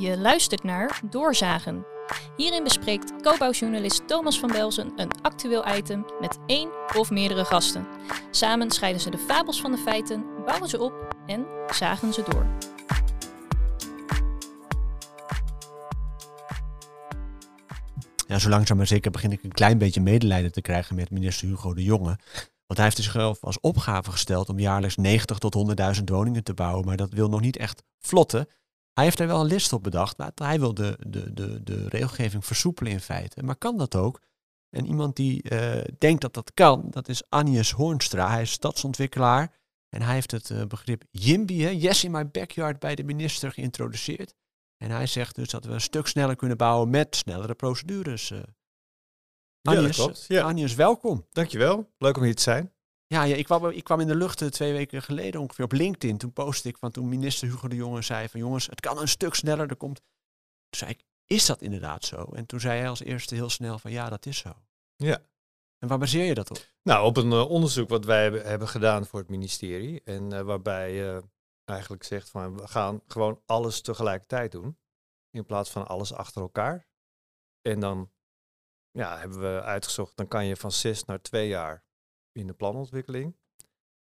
Je luistert naar Doorzagen. Hierin bespreekt co-bouwjournalist Thomas van Belzen een actueel item met één of meerdere gasten. Samen scheiden ze de fabels van de feiten, bouwen ze op en zagen ze door. Ja, zo langzaam maar zeker begin ik een klein beetje medelijden te krijgen met minister Hugo de Jonge. Want hij heeft zichzelf als opgave gesteld om jaarlijks 90 tot 100.000 woningen te bouwen. Maar dat wil nog niet echt vlotten. Hij heeft er wel een list op bedacht. Maar hij wil de, de, de, de regelgeving versoepelen in feite. Maar kan dat ook? En iemand die uh, denkt dat dat kan, dat is Agnes Hoornstra. Hij is stadsontwikkelaar. En hij heeft het uh, begrip YIMBY, yes in my backyard, bij de minister geïntroduceerd. En hij zegt dus dat we een stuk sneller kunnen bouwen met snellere procedures. Uh. Agnes. Ja. Agnes, welkom. Dankjewel. Leuk om hier te zijn. Ja, ja ik, kwam, ik kwam in de lucht twee weken geleden ongeveer op LinkedIn. Toen postte ik van toen minister Hugo de Jonge zei van jongens, het kan een stuk sneller. Er komt. Toen zei ik, is dat inderdaad zo? En toen zei hij als eerste heel snel van ja, dat is zo. Ja. En waar baseer je dat op? Nou, op een uh, onderzoek wat wij hebben, hebben, gedaan voor het ministerie. En uh, waarbij je uh, eigenlijk zegt van we gaan gewoon alles tegelijkertijd doen. In plaats van alles achter elkaar. En dan ja, hebben we uitgezocht, dan kan je van zes naar twee jaar in de planontwikkeling.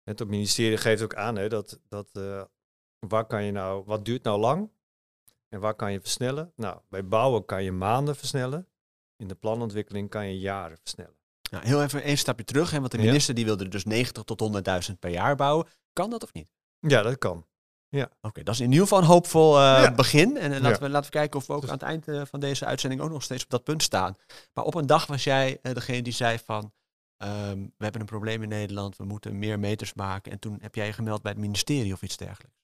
En het ministerie geeft ook aan hè, dat, dat uh, waar kan je nou, wat duurt nou lang en waar kan je versnellen? Nou, bij bouwen kan je maanden versnellen. In de planontwikkeling kan je jaren versnellen. Nou, heel even één stapje terug, hè, want de minister ja. die wilde dus 90 tot 100.000 per jaar bouwen. Kan dat of niet? Ja, dat kan. Ja. Oké, okay, dat is in ieder geval een hoopvol uh, ja. begin. En uh, laten, ja. we, laten we kijken of we ook dus aan het eind uh, van deze uitzending ook nog steeds op dat punt staan. Maar op een dag was jij degene die zei van, um, we hebben een probleem in Nederland, we moeten meer meters maken. En toen heb jij je gemeld bij het ministerie of iets dergelijks.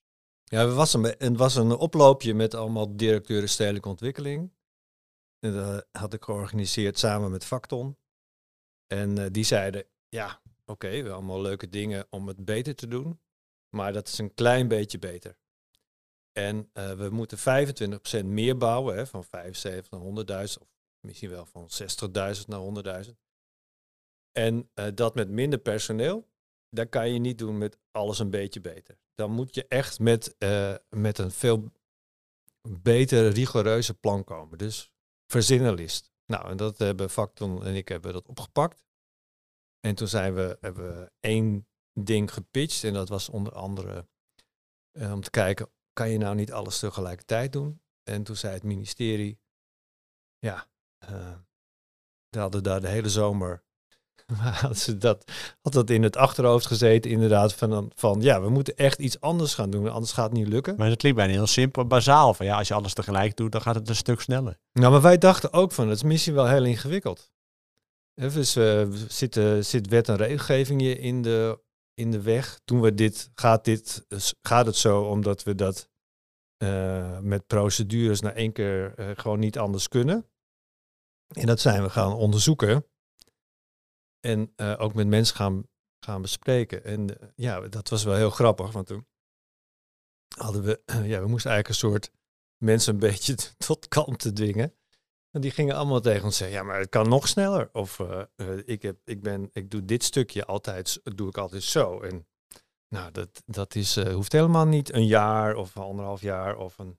Ja, het was een, het was een oploopje met allemaal directeuren stedelijke ontwikkeling. En dat had ik georganiseerd samen met Facton. En die zeiden, ja, oké, okay, we allemaal leuke dingen om het beter te doen. Maar dat is een klein beetje beter. En uh, we moeten 25% meer bouwen, hè, van 75 naar 100.000, of misschien wel van 60.000 naar 100.000. En uh, dat met minder personeel, dat kan je niet doen met alles een beetje beter. Dan moet je echt met, uh, met een veel beter, rigoureuze plan komen. Dus verzinnenlist. Nou, en dat hebben Facton en ik hebben dat opgepakt. En toen zijn we, hebben we één ding gepitcht. En dat was onder andere uh, om te kijken, kan je nou niet alles tegelijkertijd doen? En toen zei het ministerie, ja, uh, we hadden daar de hele zomer, had, ze dat, had dat in het achterhoofd gezeten inderdaad, van, van ja, we moeten echt iets anders gaan doen, anders gaat het niet lukken. Maar dat klinkt bijna heel simpel, bazaal, van ja, als je alles tegelijk doet, dan gaat het een stuk sneller. Nou, maar wij dachten ook van, het is misschien wel heel ingewikkeld. Dus uh, zit, uh, zit wet en regelgeving in de in de weg. Doen we dit, gaat, dit, gaat het zo omdat we dat uh, met procedures na één keer uh, gewoon niet anders kunnen. En dat zijn we gaan onderzoeken. En uh, ook met mensen gaan, gaan bespreken. En ja, dat was wel heel grappig, want toen hadden we, ja, we moesten eigenlijk een soort mensen een beetje tot kalmte dwingen. En die gingen allemaal tegen ons zeggen, ja, maar het kan nog sneller. Of uh, ik, heb, ik, ben, ik doe dit stukje altijd, doe ik altijd zo. En nou, dat, dat is, hoeft helemaal niet een jaar of anderhalf jaar of een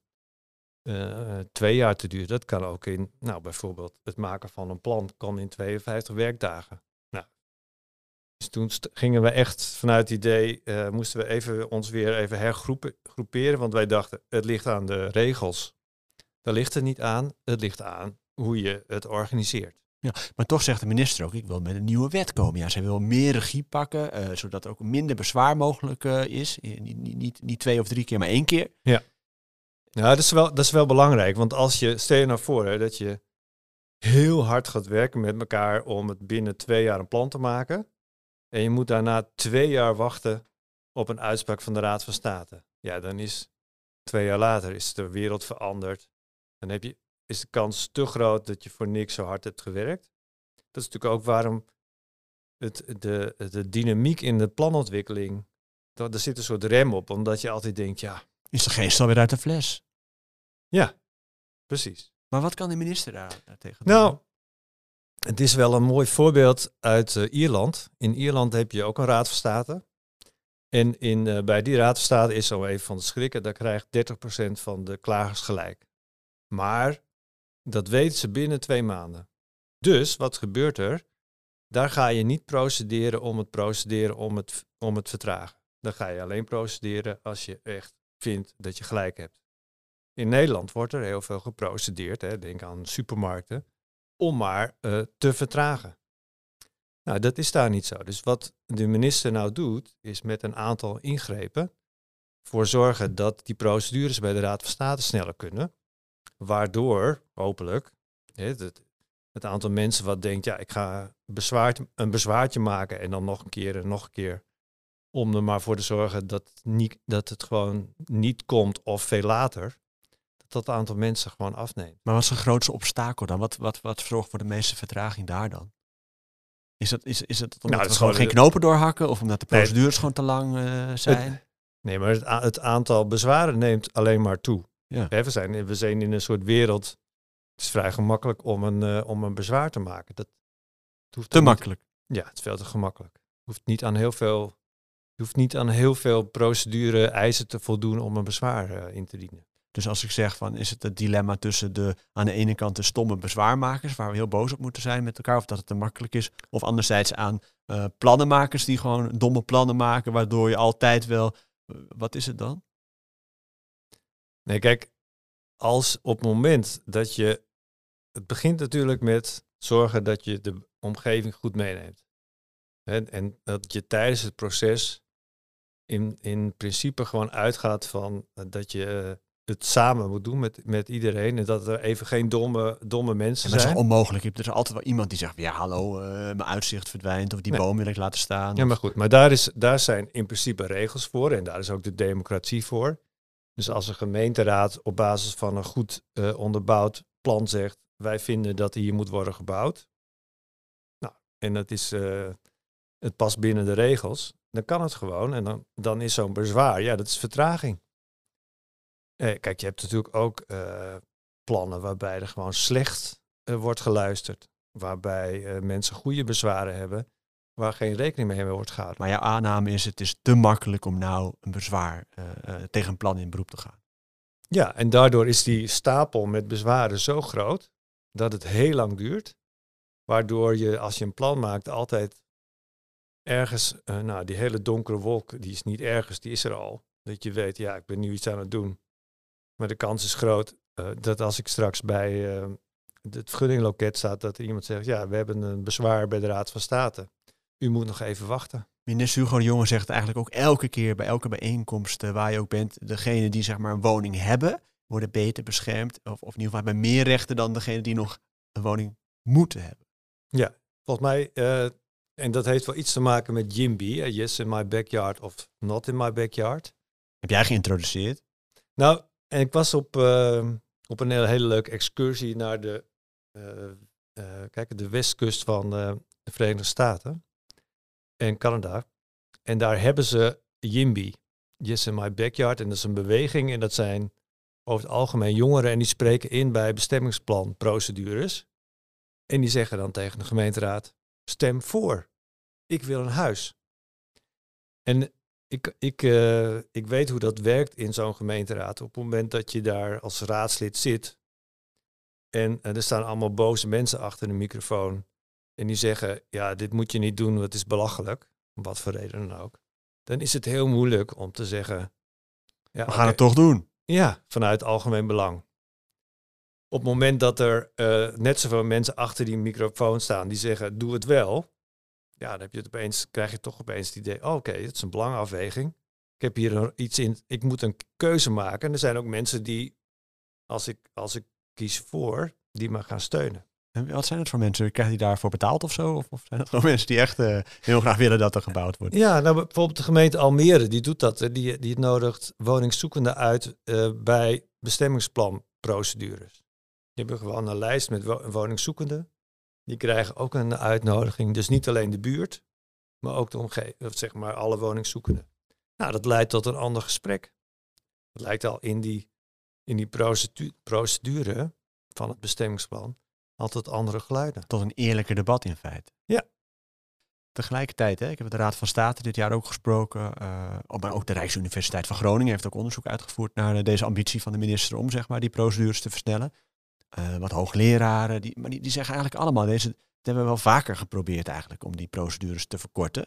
twee jaar te duren. Dat kan ook in, nou bijvoorbeeld het maken van een plan kan in 52 werkdagen. Nou, dus toen gingen we echt vanuit het idee, moesten we even, ons weer even hergroeperen. Want wij dachten, het ligt aan de regels. Daar ligt het niet aan. Het ligt aan hoe je het organiseert. Ja, maar toch zegt de minister ook, ik wil met een nieuwe wet komen. Ja, zij wil meer regie pakken, uh, zodat er ook minder bezwaar mogelijk uh, is. Niet, niet, niet, twee of drie keer, maar één keer. Ja, ja dat, is wel, dat is wel belangrijk. Want als je, stel je nou voor hè, dat je heel hard gaat werken met elkaar om het binnen twee jaar een plan te maken. En je moet daarna twee jaar wachten op een uitspraak van de Raad van State. Ja, dan is twee jaar later is de wereld veranderd. Dan heb je is de kans te groot dat je voor niks zo hard hebt gewerkt. Dat is natuurlijk ook waarom het, de, de dynamiek in de planontwikkeling, daar zit een soort rem op, omdat je altijd denkt, ja... Is de geest alweer uit de fles? Ja, precies. Maar wat kan de minister daar, daar tegen doen? Nou, het is wel een mooi voorbeeld uit uh, Ierland. In Ierland heb je ook een raad van state. En in, uh, bij die raad van state is zo even van de schrikken, daar krijgt 30% van de klagers gelijk. Maar dat weten ze binnen twee maanden. Dus wat gebeurt er? Daar ga je niet procederen om het procederen om het, om het vertragen. Dan ga je alleen procederen als je echt vindt dat je gelijk hebt. In Nederland wordt er heel veel geprocedeerd, hè, denk aan supermarkten, om maar uh, te vertragen. Nou, dat is daar niet zo. Dus wat de minister nou doet, is met een aantal ingrepen voor zorgen dat die procedures bij de Raad van State sneller kunnen. Waardoor, hopelijk, het, het aantal mensen wat denkt, ja, ik ga bezwaar, een bezwaartje maken en dan nog een keer en nog een keer. Om er maar voor te zorgen dat, niet, dat het gewoon niet komt of veel later. Dat dat aantal mensen gewoon afneemt. Maar wat is een grootste obstakel dan? Wat, wat, wat zorgt voor de meeste vertraging daar dan? Is, dat, is, is het omdat nou, we gewoon geen knopen doorhakken of omdat de procedures gewoon te lang uh, zijn? nee, maar het, het, aantal bezwaren neemt alleen maar toe. Ja. we, zijn, we zijn in een soort wereld. Het is vrij gemakkelijk om een, uh, om een bezwaar te maken. Dat, hoeft te makkelijk. ja, het is veel te gemakkelijk. Hoeft niet aan heel veel, je hoeft niet aan heel veel procedure eisen te voldoen om een bezwaar uh, in te dienen. Dus als ik zeg van is het het dilemma tussen de aan de ene kant de stomme bezwaarmakers, waar we heel boos op moeten zijn met elkaar, of dat het te makkelijk is, of anderzijds aan uh, plannenmakers die gewoon domme plannen maken, waardoor je altijd wel. Uh, wat is het dan? Nee, kijk, als op het moment dat je. Het begint natuurlijk met zorgen dat je de omgeving goed meeneemt. En, en dat je tijdens het proces in, in principe gewoon uitgaat van dat je het samen moet doen met, met iedereen. En dat er even geen domme, domme mensen zijn. Dat is onmogelijk. Er is altijd wel iemand die zegt, ja hallo, uh, mijn uitzicht verdwijnt of die boom wil ik laten staan. Ja, maar goed. Maar daar, is, daar zijn in principe regels voor en daar is ook de democratie voor. Dus als een gemeenteraad op basis van een goed uh, onderbouwd plan zegt, wij vinden dat hier moet worden gebouwd. Nou, en dat is, uh, het past binnen de regels. Dan kan het gewoon en dan, dan is zo'n bezwaar, ja, dat is vertraging. Eh, kijk, je hebt natuurlijk ook eh, plannen waarbij er gewoon slecht uh, wordt geluisterd. Waarbij mensen goede bezwaren hebben, waar geen rekening mee wordt gehouden. Maar jouw aanname is, het is te makkelijk om nou een bezwaar tegen een plan in beroep te gaan. Ja, en daardoor is die stapel met bezwaren zo groot dat het heel lang duurt. Waardoor je, als je een plan maakt, altijd ergens, nou, die hele donkere wolk, die is niet ergens, die is er al. Dat je weet, ja, ik ben nu iets aan het doen. Maar de kans is groot uh, dat als ik straks bij uh, het vergunningloket staat, dat er iemand zegt, ja, we hebben een bezwaar bij de Raad van State. U moet nog even wachten. Minister Hugo de Jonge zegt eigenlijk ook elke keer bij elke bijeenkomst uh, waar je ook bent, degene die zeg maar een woning hebben, worden beter beschermd. Of, of in ieder geval hebben meer rechten dan degene die nog een woning moeten hebben. Ja, volgens mij, en dat heeft wel iets te maken met Jimby, yes in my backyard of not in my backyard. Heb jij geïntroduceerd? Nou, en ik was op, uh, op een hele, leuke excursie naar de, uh, uh, kijk, de westkust van de Verenigde Staten en Canada. En daar hebben ze YIMBY, Yes in My Backyard. En dat is een beweging en dat zijn over het algemeen jongeren en die spreken in bij bestemmingsplanprocedures. En die zeggen dan tegen de gemeenteraad, stem voor. Ik wil een huis. En ik, ik, uh, ik weet hoe dat werkt in zo'n gemeenteraad. Op het moment dat je daar als raadslid zit en uh, er staan allemaal boze mensen achter de microfoon en die zeggen, ja, dit moet je niet doen, want het is belachelijk, om wat voor reden dan ook. Dan is het heel moeilijk om te zeggen, ja, we gaan het toch doen. Ja, vanuit algemeen belang. Op het moment dat er uh, net zoveel mensen achter die microfoon staan die zeggen, doe het wel, ja, dan heb je het opeens, krijg je toch opeens het idee, oh, oké, het is een belangafweging. Ik heb hier iets in, ik moet een keuze maken. En er zijn ook mensen die, als ik, als ik kies voor, die me gaan steunen. En wat zijn het voor mensen? Krijg je daarvoor betaald of zo? Of, of zijn het gewoon mensen die echt uh, heel graag willen dat er gebouwd wordt? Ja, nou bijvoorbeeld de gemeente Almere, die doet dat. Die, die nodigt woningszoekenden uit uh, bij bestemmingsplanprocedures. Die hebben gewoon een lijst met woningszoekenden. Die krijgen ook een uitnodiging. Dus niet alleen de buurt, maar ook de omgeving, zeg maar alle woningszoekenden. Nou, dat leidt tot een ander gesprek. Dat lijkt al in die, in die procedure van het bestemmingsplan altijd andere geluiden. Tot een eerlijker debat in feite. Ja. tegelijkertijd, hè, ik heb de Raad van State dit jaar ook gesproken, uh, maar ook de Rijksuniversiteit van Groningen heeft ook onderzoek uitgevoerd naar deze ambitie van de minister om zeg maar, die procedures te versnellen. Wat hoogleraren, die, maar die, die zeggen eigenlijk allemaal, deze, dat hebben we wel vaker geprobeerd eigenlijk om die procedures te verkorten.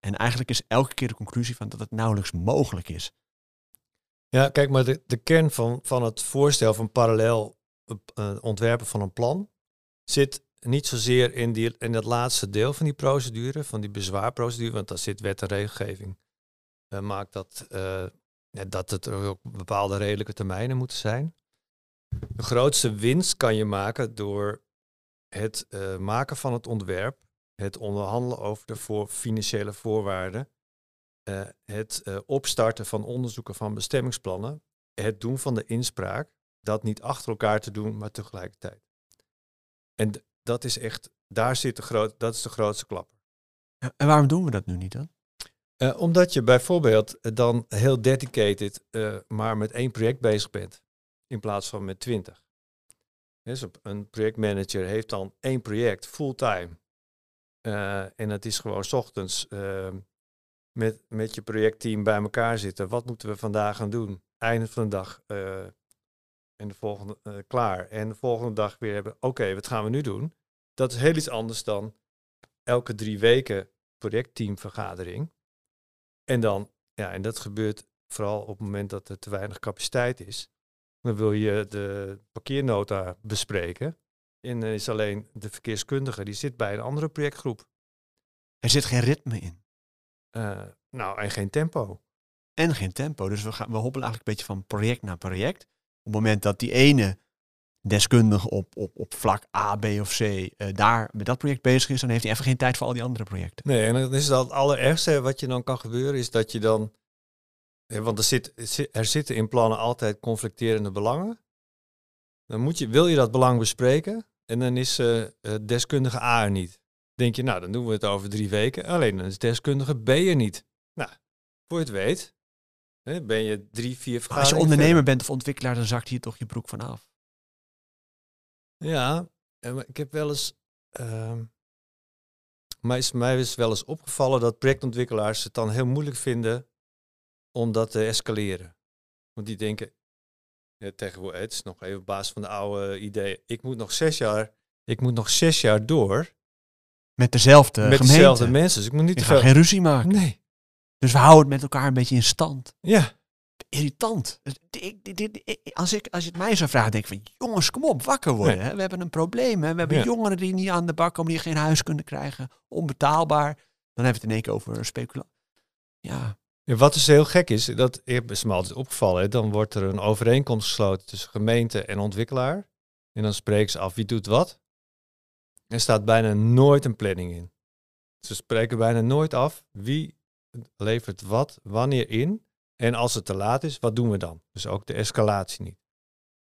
En eigenlijk is elke keer de conclusie van dat het nauwelijks mogelijk is. Ja, kijk, maar de, de kern van, van het voorstel van parallel uh, ontwerpen van een plan zit niet zozeer in, die, in dat laatste deel van die procedure, van die bezwaarprocedure, want daar zit wet en regelgeving. Uh, maakt dat, uh, dat het ook bepaalde redelijke termijnen moeten zijn. De grootste winst kan je maken door het uh, maken van het ontwerp, het onderhandelen over de voor financiële voorwaarden, het opstarten van onderzoeken van bestemmingsplannen, het doen van de inspraak, dat niet achter elkaar te doen, maar tegelijkertijd. En dat is echt, daar zit de groot, dat is de grootste klapper. En waarom doen we dat nu niet dan? Uh, omdat je bijvoorbeeld dan heel dedicated uh, maar met één project bezig bent, in plaats van met twintig. Dus een projectmanager heeft dan één project fulltime. Uh, en het is gewoon s ochtends met, met je projectteam bij elkaar zitten. Wat moeten we vandaag gaan doen? Einde van de dag en de volgende uh, klaar. En de volgende dag weer hebben, oké, wat gaan we nu doen? Dat is heel iets anders dan elke drie weken projectteamvergadering. En dan, ja, en dat gebeurt vooral op het moment dat er te weinig capaciteit is. Dan wil je de parkeernota bespreken. En dan is alleen de verkeerskundige, die zit bij een andere projectgroep. Er zit geen ritme in. Uh, nou, en geen tempo. En geen tempo. Dus we, gaan, we hobbelen eigenlijk een beetje van project naar project op het moment dat die ene deskundige op, op, op vlak A, B of C uh, daar met dat project bezig is, dan heeft hij even geen tijd voor al die andere projecten. Nee, en dan is dat het allerergste wat je dan kan gebeuren, is dat je dan. Want er, zit, er zitten in plannen altijd conflicterende belangen. Dan moet je, wil je dat belang bespreken en dan is uh, deskundige A er niet. Denk je, nou, dan doen we het over drie weken. Alleen dan is deskundige B er niet. Nou, voor je het weet, ben je drie, vier vergaderingen Als je ondernemer bent of ontwikkelaar, dan zakt hier toch je broek van af. Ja, ik heb wel eens... Uh, mij, is, mij is wel eens opgevallen dat projectontwikkelaars het dan heel moeilijk vinden om dat te escaleren. Want die denken, ja, tegenwoordig, het is nog even op basis van de oude idee, ik moet nog zes jaar, ik moet nog zes jaar door. Met dezelfde Met dezelfde mensen. Dus ik moet niet te veel... geen ruzie maken. Nee. Dus we houden het met elkaar een beetje in stand. Ja. Irritant. Als, ik, als je het mij zou vragen, denk ik van jongens, kom op, wakker worden. Hè? We hebben een probleem. Hè? We hebben jongeren die niet aan de bak komen, die geen huis kunnen krijgen. Onbetaalbaar. Dan hebben we het in één keer over speculatie. Ja. Wat dus heel gek is, dat is me altijd opgevallen. Dan wordt er een overeenkomst gesloten tussen gemeente en ontwikkelaar. En dan spreken ze af wie doet wat. Er staat bijna nooit een planning in. Ze spreken bijna nooit af wie levert wat, wanneer in. En als het te laat is, wat doen we dan? Dus ook de escalatie niet.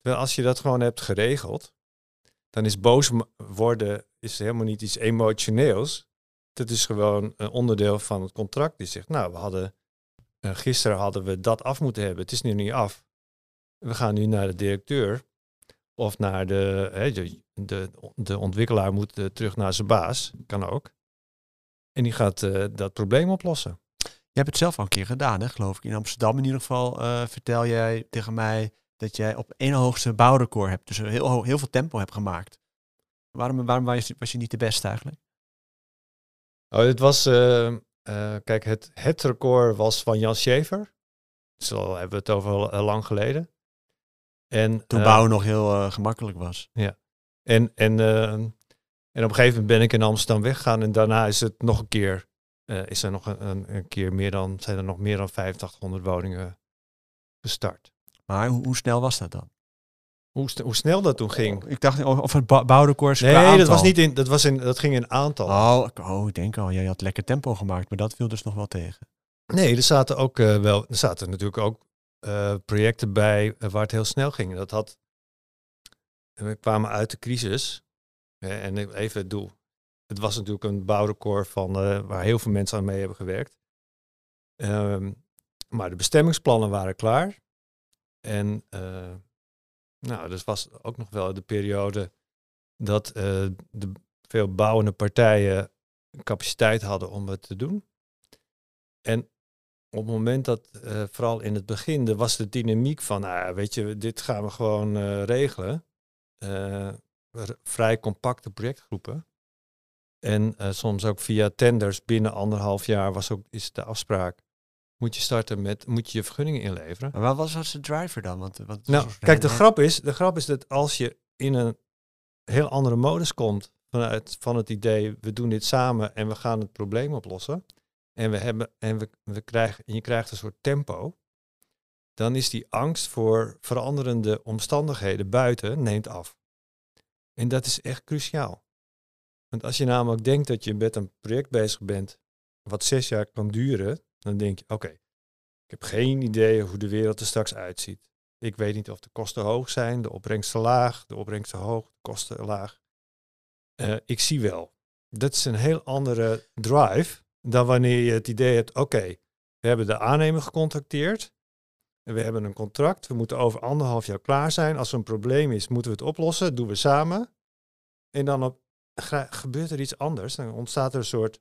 Terwijl als je dat gewoon hebt geregeld, dan is boos worden is helemaal niet iets emotioneels. Dat is gewoon een onderdeel van het contract. Die zegt, nou, we hadden, uh, gisteren hadden we dat af moeten hebben. Het is nu niet af. We gaan nu naar de directeur. Of naar de, hè, de, de, de, ontwikkelaar moet uh, terug naar zijn baas. Kan ook. En die gaat uh, dat probleem oplossen. Je hebt het zelf al een keer gedaan, hè, geloof ik. In Amsterdam in ieder geval uh, vertel jij tegen mij dat jij op één hoogste bouwrecord hebt. Dus heel, heel veel tempo hebt gemaakt. Waarom, waarom was, je, was je niet de beste eigenlijk? Oh, het was, uh, uh, kijk, het, het record was van Jan Schever. Zo hebben we het over al lang geleden. En, Toen bouwen nog heel gemakkelijk was. Ja. En, en, en op een gegeven moment ben ik in Amsterdam weggegaan en daarna is het nog een keer is er nog een, een, keer meer dan, zijn er nog meer dan 8500 woningen gestart. Maar hoe, hoe snel was dat dan? Hoe, hoe, snel dat toen ging. Oh, ik dacht of het bouwrecord. Nee, dat was niet in. Dat was in. Dat ging in aantal. Oh, oh, ik denk al. Jij had lekker tempo gemaakt, maar dat viel dus nog wel tegen. Nee, er zaten ook uh, wel. Er zaten natuurlijk ook uh, projecten bij waar het heel snel ging. Dat had. We kwamen uit de crisis. en even het doel het was natuurlijk een bouwrecord van, waar heel veel mensen aan mee hebben gewerkt. Um, maar de bestemmingsplannen waren klaar. En nou, dus was ook nog wel de periode dat uh, de veel bouwende partijen capaciteit hadden om het te doen. En op het moment dat, eh, vooral in het begin, er was de dynamiek van, nou, weet je, dit gaan we gewoon eh, regelen. Eh, vrij compacte projectgroepen. En eh, soms ook via tenders binnen anderhalf jaar was ook, is de afspraak. Moet je starten met, moet je je vergunningen inleveren. Maar wat was, was de driver dan? Want, Nou, kijk, de grap, is, de grap is dat als je in een heel andere modus komt vanuit van het idee, we doen dit samen en we gaan het probleem oplossen. En we hebben en we, we krijgen en je krijgt een soort tempo. Dan is die angst voor veranderende omstandigheden buiten neemt af. En dat is echt cruciaal. Want als je namelijk denkt dat je met een project bezig bent wat zes jaar kan duren, dan denk je, oké, ik heb geen idee hoe de wereld er straks uitziet. Ik weet niet of de kosten hoog zijn, de opbrengsten laag, de opbrengsten hoog, de kosten laag. Eh, ik zie wel. Dat is een heel andere drive dan wanneer je het idee hebt, oké, we hebben de aannemer gecontacteerd. En we hebben een contract. We moeten over anderhalf jaar klaar zijn. Als er een probleem is, moeten we het oplossen. Doen we samen. En dan op, gebeurt er iets anders. Dan ontstaat er een soort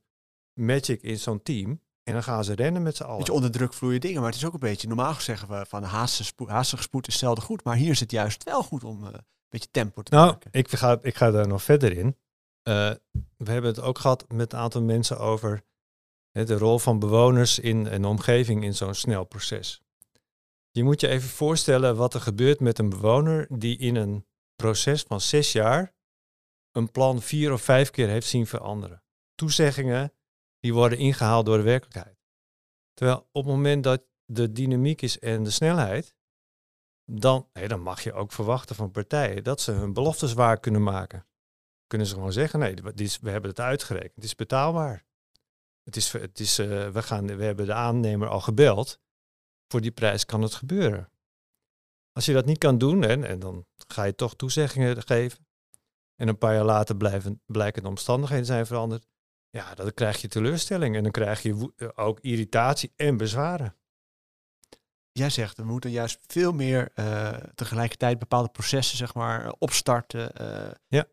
magic in zo'n team. En dan gaan ze rennen met z'n allen. Beetje onder druk vloeien dingen, maar het is ook een beetje, normaal zeggen we van haastig spoed, haastig spoed is zelden goed, maar hier is het juist wel goed om eh, een beetje tempo te Nou, maken. ik ga, ik ga daar nog verder in. Eh, we hebben het ook gehad met een aantal mensen over hè, de rol van bewoners in een omgeving in zo'n snel proces. Je moet je even voorstellen wat er gebeurt met een bewoner die in een proces van zes jaar een plan vier of vijf keer heeft zien veranderen. Toezeggingen die worden ingehaald door de werkelijkheid. Terwijl op het moment dat de dynamiek is en de snelheid, dan, nee, dan mag je ook verwachten van partijen dat ze hun beloftes waar kunnen maken. Kunnen ze gewoon zeggen, nee, is, we hebben het uitgerekend, het is betaalbaar. Het is, het is, eh, we, gaan, we hebben de aannemer al gebeld, voor die prijs kan het gebeuren. Als je dat niet kan doen, en, en dan ga je toch toezeggingen geven, en een paar jaar later blijven, blijken de omstandigheden zijn veranderd, ja, dan krijg je teleurstelling en dan krijg je eh, ook irritatie en bezwaren. Jij zegt, we moeten juist veel meer eh, tegelijkertijd bepaalde processen zeg maar, opstarten. eh, Ja.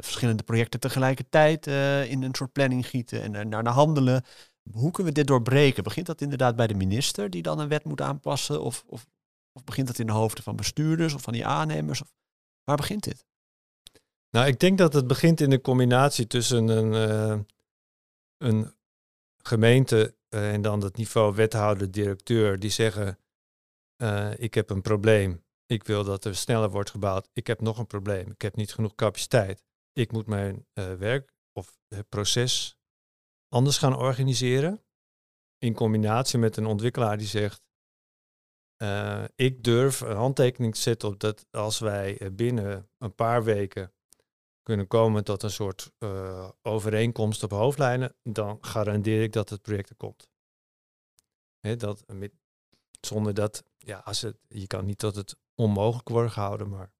verschillende projecten tegelijkertijd in een soort planning gieten en er naar naar handelen. Hoe kunnen we dit doorbreken? Begint dat inderdaad bij de minister die dan een wet moet aanpassen? Of, of, of begint dat in de hoofden van bestuurders of van die aannemers? Of, waar begint dit? Nou, ik denk dat het begint in de combinatie tussen een, een gemeente eh, en dan het niveau wethouder, directeur, die zeggen, eh, ik heb een probleem, ik wil dat er sneller wordt gebouwd, ik heb nog een probleem, ik heb niet genoeg capaciteit, ik moet mijn eh, werk of het proces anders gaan organiseren, in combinatie met een ontwikkelaar die zegt, ik durf een handtekening te zetten op dat als wij binnen een paar weken kunnen komen tot een soort eh, overeenkomst op hoofdlijnen, dan garandeer ik dat het project er komt. Hè, dat, met, zonder dat, ja, als het, je kan niet tot het onmogelijk worden gehouden, maar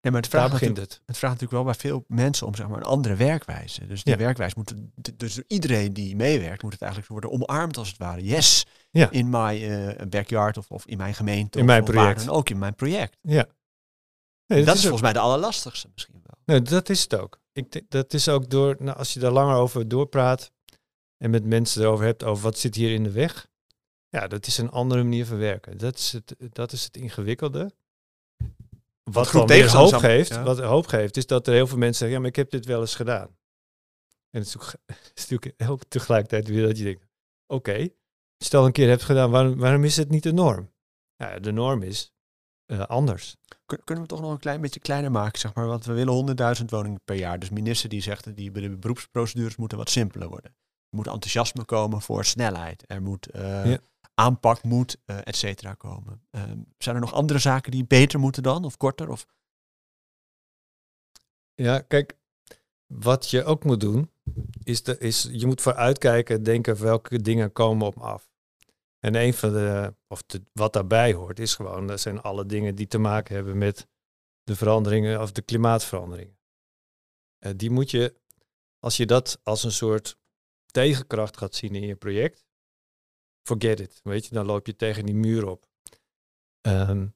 Nee, maar het daar vraagt, begint het. het vraagt natuurlijk wel bij veel mensen om zeg maar, een andere werkwijze. Dus die Ja. werkwijze moet, dus iedereen die meewerkt, moet het eigenlijk worden omarmd als het ware. Yes, Ja. in my eh, backyard of, of in mijn gemeente. In of, mijn of waar project. dan ook in mijn project. Ja. Dat is volgens mij de allerlastigste misschien wel. Nee, dat is het ook. Ik dat is ook door, nou, als je daar langer over doorpraat en met mensen erover hebt over wat zit hier in de weg. Ja, dat is een andere manier van werken. Dat is het, dat is het ingewikkelde. Wat weer tegenstanders hoop geeft, ja. wat hoop geeft, is dat er heel veel mensen zeggen, ja, maar ik heb dit wel eens gedaan. En het is, ook, het is natuurlijk ook tegelijkertijd weer dat je denkt, oké, stel een keer hebt gedaan, waarom, waarom is het niet de norm? Ja, de norm is eh, anders. Kun- Kunnen we toch nog een klein beetje kleiner maken, zeg maar? Want we willen 100.000 woningen per jaar. Dus minister die zegt dat die de beroepsprocedures moeten wat simpeler worden. Er moet enthousiasme komen voor snelheid. Er moet eh, Ja. aanpak moet, eh et cetera, komen. Ehm, zijn er nog andere zaken die beter moeten dan? Of korter? Of Ja, kijk, wat je ook moet doen, is, de, is je moet vooruitkijken, denken welke dingen komen op af. En een van de, of de, wat daarbij hoort, is gewoon, dat zijn alle dingen die te maken hebben met de veranderingen of de klimaatveranderingen. Eh, die moet je, als je dat als een soort tegenkracht gaat zien in je project, forget it. Weet je, dan loop je tegen die muur op. Ehm,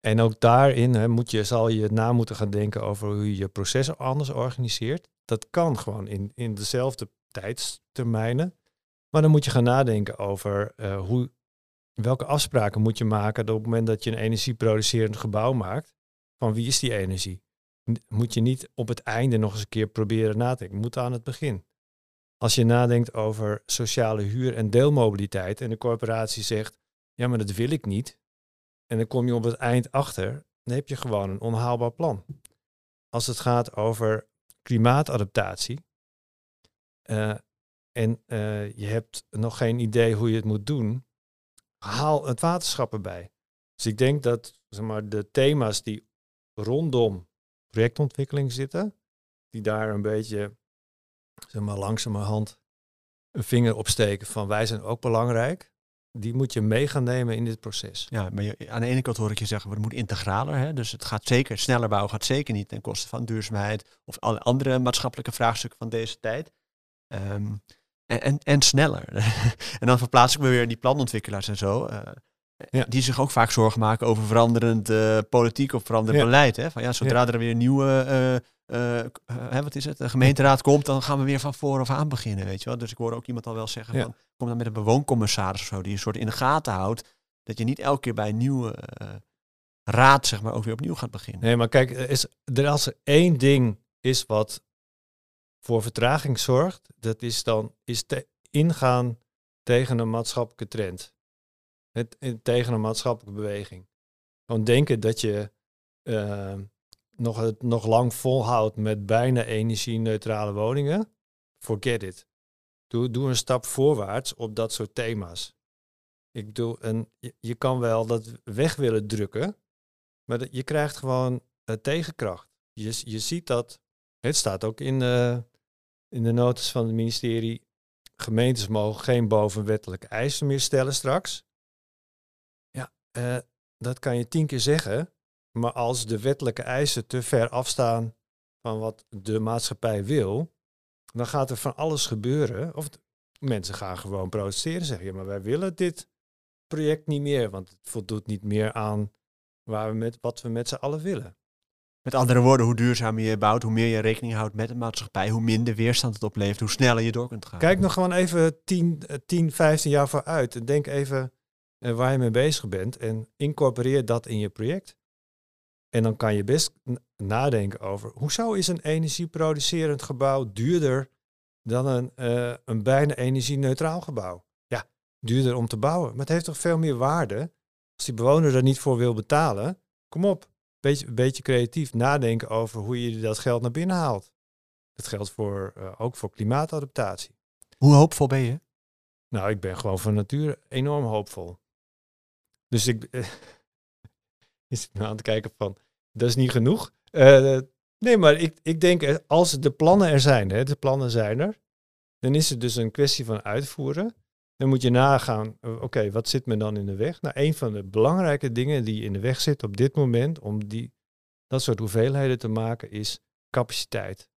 en ook daarin hè, moet je, zal je na moeten gaan denken over hoe je je processen anders organiseert. dat kan gewoon in, in dezelfde tijdstermijnen. Maar dan moet je gaan nadenken over uh, hoe, welke afspraken moet je maken op het moment dat je een energieproducerend gebouw maakt. Van wie is die energie? Moet je niet op het einde nog eens een keer proberen na te denken. Moet aan het begin. Als je nadenkt over sociale huur en deelmobiliteit en de corporatie zegt, ja maar dat wil ik niet. En dan kom je op het eind achter, dan heb je gewoon een onhaalbaar plan. Als het gaat over klimaatadaptatie uh, en uh, je hebt nog geen idee hoe je het moet doen, haal het waterschap erbij. Dus ik denk dat zeg maar, de thema's die rondom projectontwikkeling zitten, die daar een beetje zeg maar, langzamerhand een vinger op steken van wij zijn ook belangrijk. Die moet je mee gaan nemen in dit proces. Ja, maar aan de ene kant hoor ik je zeggen, we moeten integraler. Hè? Dus het gaat zeker, sneller bouwen gaat zeker niet ten koste van duurzaamheid of alle andere maatschappelijke vraagstukken van deze tijd. Ehm, en, en, en, sneller. en dan verplaats ik me weer in die planontwikkelaars en zo. Uh, ja. Die zich ook vaak zorgen maken over veranderend uh, politiek of veranderend beleid. Hè? Van ja, zodra er weer nieuwe uh, wat is het, de gemeenteraad komt, dan gaan we weer van vooraf aan beginnen, weet je wel. Dus ik hoor ook iemand al wel zeggen van, kom dan met een bewooncommissaris of zo, die een soort in de gaten houdt, dat je niet elke keer bij een nieuwe raad, zeg maar, ook weer opnieuw gaat beginnen. Nee, maar kijk, is, er als er één ding is wat voor vertraging zorgt, dat is dan is te ingaan tegen een maatschappelijke trend. Het, tegen een maatschappelijke beweging. Gewoon denken dat je uh, nog, het nog lang volhoudt met bijna energie-neutrale woningen. Forget it. Doe, doe een stap voorwaarts op dat soort thema's. Ik doe een, je, kan wel dat weg willen drukken, maar je krijgt gewoon uh, tegenkracht. Je, je ziet dat, het staat ook in, uh, in de notas van het ministerie, gemeentes mogen geen bovenwettelijke eisen meer stellen straks. Uh, dat kan je tien keer zeggen, maar als de wettelijke eisen te ver afstaan van wat de maatschappij wil, dan gaat er van alles gebeuren. Of mensen gaan gewoon protesteren, zeggen ja, maar wij willen dit project niet meer, want het voldoet niet meer aan waar we met, wat we met z'n allen willen. Met andere woorden, hoe duurzamer je bouwt, hoe meer je rekening houdt met de maatschappij, hoe minder weerstand het oplevert, hoe sneller je door kunt gaan. Kijk nog gewoon even 10, 10 15 jaar vooruit. Denk even uh, waar je mee bezig bent en incorporeer dat in je project. En dan kan je best nadenken over hoe zou is een energieproducerend gebouw duurder dan een, uh, een bijna energie-neutraal gebouw? Ja, duurder om te bouwen, maar het heeft toch veel meer waarde. Als die bewoner er niet voor wil betalen, kom op, beetje, beetje creatief nadenken over hoe je dat geld naar binnen haalt. Dat geldt voor, uh, ook voor klimaatadaptatie. Hoe hoopvol ben je? Nou, ik ben gewoon van nature enorm hoopvol. Dus ik is nou aan het kijken van, dat is niet genoeg. Uh, nee, maar ik, ik denk, eh, als de plannen er zijn, hè, de plannen zijn er, dan is het dus een kwestie van uitvoeren. Dan moet je nagaan, eh, oké, wat zit me dan in de weg? Nou, een van de belangrijke dingen die in de weg zit op dit moment om die, dat soort hoeveelheden te maken, is capaciteit.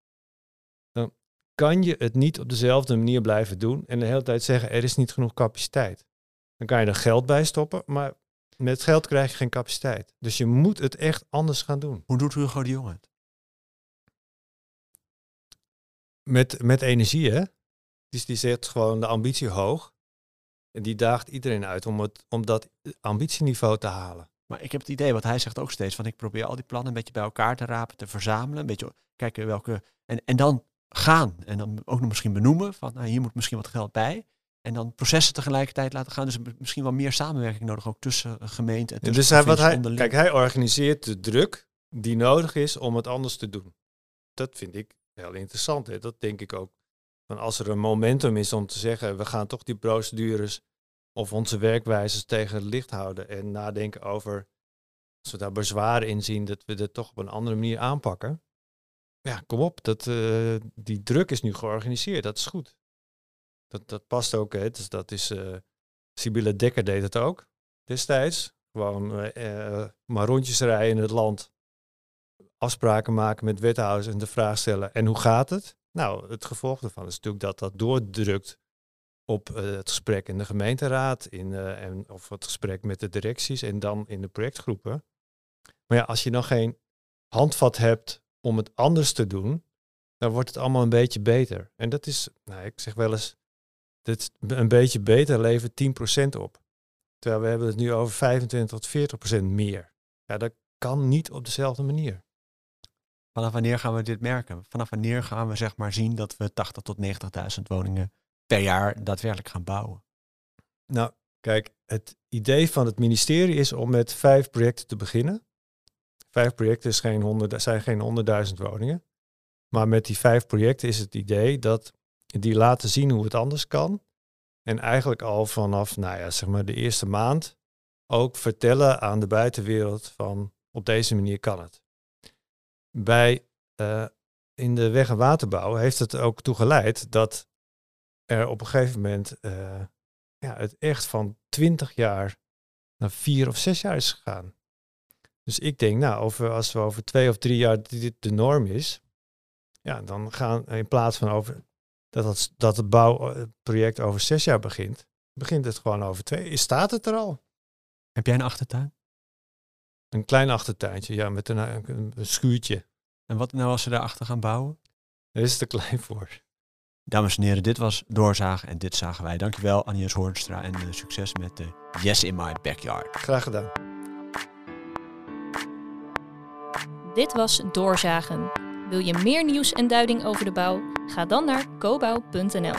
Dan kan je het niet op dezelfde manier blijven doen en de hele tijd zeggen, er is niet genoeg capaciteit. Dan kan je er geld bij stoppen, maar met geld krijg je geen capaciteit. Dus je moet het echt anders gaan doen. Hoe doet Hugo de Jong het? Met, met energie, hè? Dus die zet gewoon de ambitie hoog. En die daagt iedereen uit om, het, om dat ambitieniveau te halen. Maar ik heb het idee, wat hij zegt ook steeds, van ik probeer al die plannen een beetje bij elkaar te rapen, te verzamelen. Een beetje kijken welke. En, en dan gaan. En dan ook nog misschien benoemen van nou, hier moet misschien wat geld bij. En dan processen tegelijkertijd laten gaan. Dus misschien wel meer samenwerking nodig ook tussen gemeenten en tussen dus hij, wat hij, Kijk, hij organiseert de druk die nodig is om het anders te doen. Dat vind ik heel interessant. Hè? Dat denk ik ook. Van als er een momentum is om te zeggen, we gaan toch die procedures of onze werkwijzes tegen het licht houden en nadenken over, als we daar bezwaren in zien, dat we dat toch op een andere manier aanpakken. Ja, kom op, dat, uh, die druk is nu georganiseerd, dat is goed. Dat, dat past ook. Hè. Dus dat is. Uh, Sibylle Dekker deed het ook destijds. Gewoon uh, maar rondjes rijden in het land. Afspraken maken met wethouders en de vraag stellen. En hoe gaat het? Nou, het gevolg daarvan is natuurlijk dat dat doordrukt op uh, het gesprek in de gemeenteraad in, uh, en, of het gesprek met de directies en dan in de projectgroepen. Maar ja, als je nog geen handvat hebt om het anders te doen, dan wordt het allemaal een beetje beter. En dat is, nou, ik zeg wel eens, dit een beetje beter levert 10% op. Terwijl we hebben het nu over 25 tot 40% meer. Ja, dat kan niet op dezelfde manier. Vanaf wanneer gaan we dit merken? Vanaf wanneer gaan we zeg maar zien dat we 80 tot 90.000 woningen per jaar daadwerkelijk gaan bouwen? Nou, kijk, het idee van het ministerie is om met vijf projecten te beginnen. Vijf projecten is geen 100, zijn geen honderdduizend woningen. Maar met die vijf projecten is het idee dat die laten zien hoe het anders kan. En eigenlijk al vanaf, nou ja, zeg maar de eerste maand ook vertellen aan de buitenwereld van op deze manier kan het. Bij uh, in de weg- en waterbouw heeft het ook toe geleid dat er op een gegeven moment uh, ja, het echt van 20 jaar naar vier of zes jaar is gegaan. Dus ik denk, nou, over, als we over twee of drie jaar dit de norm is, ja, dan gaan in plaats van over dat het, dat het bouwproject over zes jaar begint, begint het gewoon over twee. Staat het er al? Heb jij een achtertuin? Een klein achtertuintje, ja, met een, een, schuurtje. En wat nou als ze daarachter gaan bouwen? Daar is te klein voor. Dames en heren, dit was Doorzagen en dit zagen wij. Dankjewel Agnes Hoornstra en uh, succes met de Yes in My Backyard. Graag gedaan. Dit was Doorzagen. Wil je meer nieuws en duiding over de bouw? Ga dan naar cobouw.nl.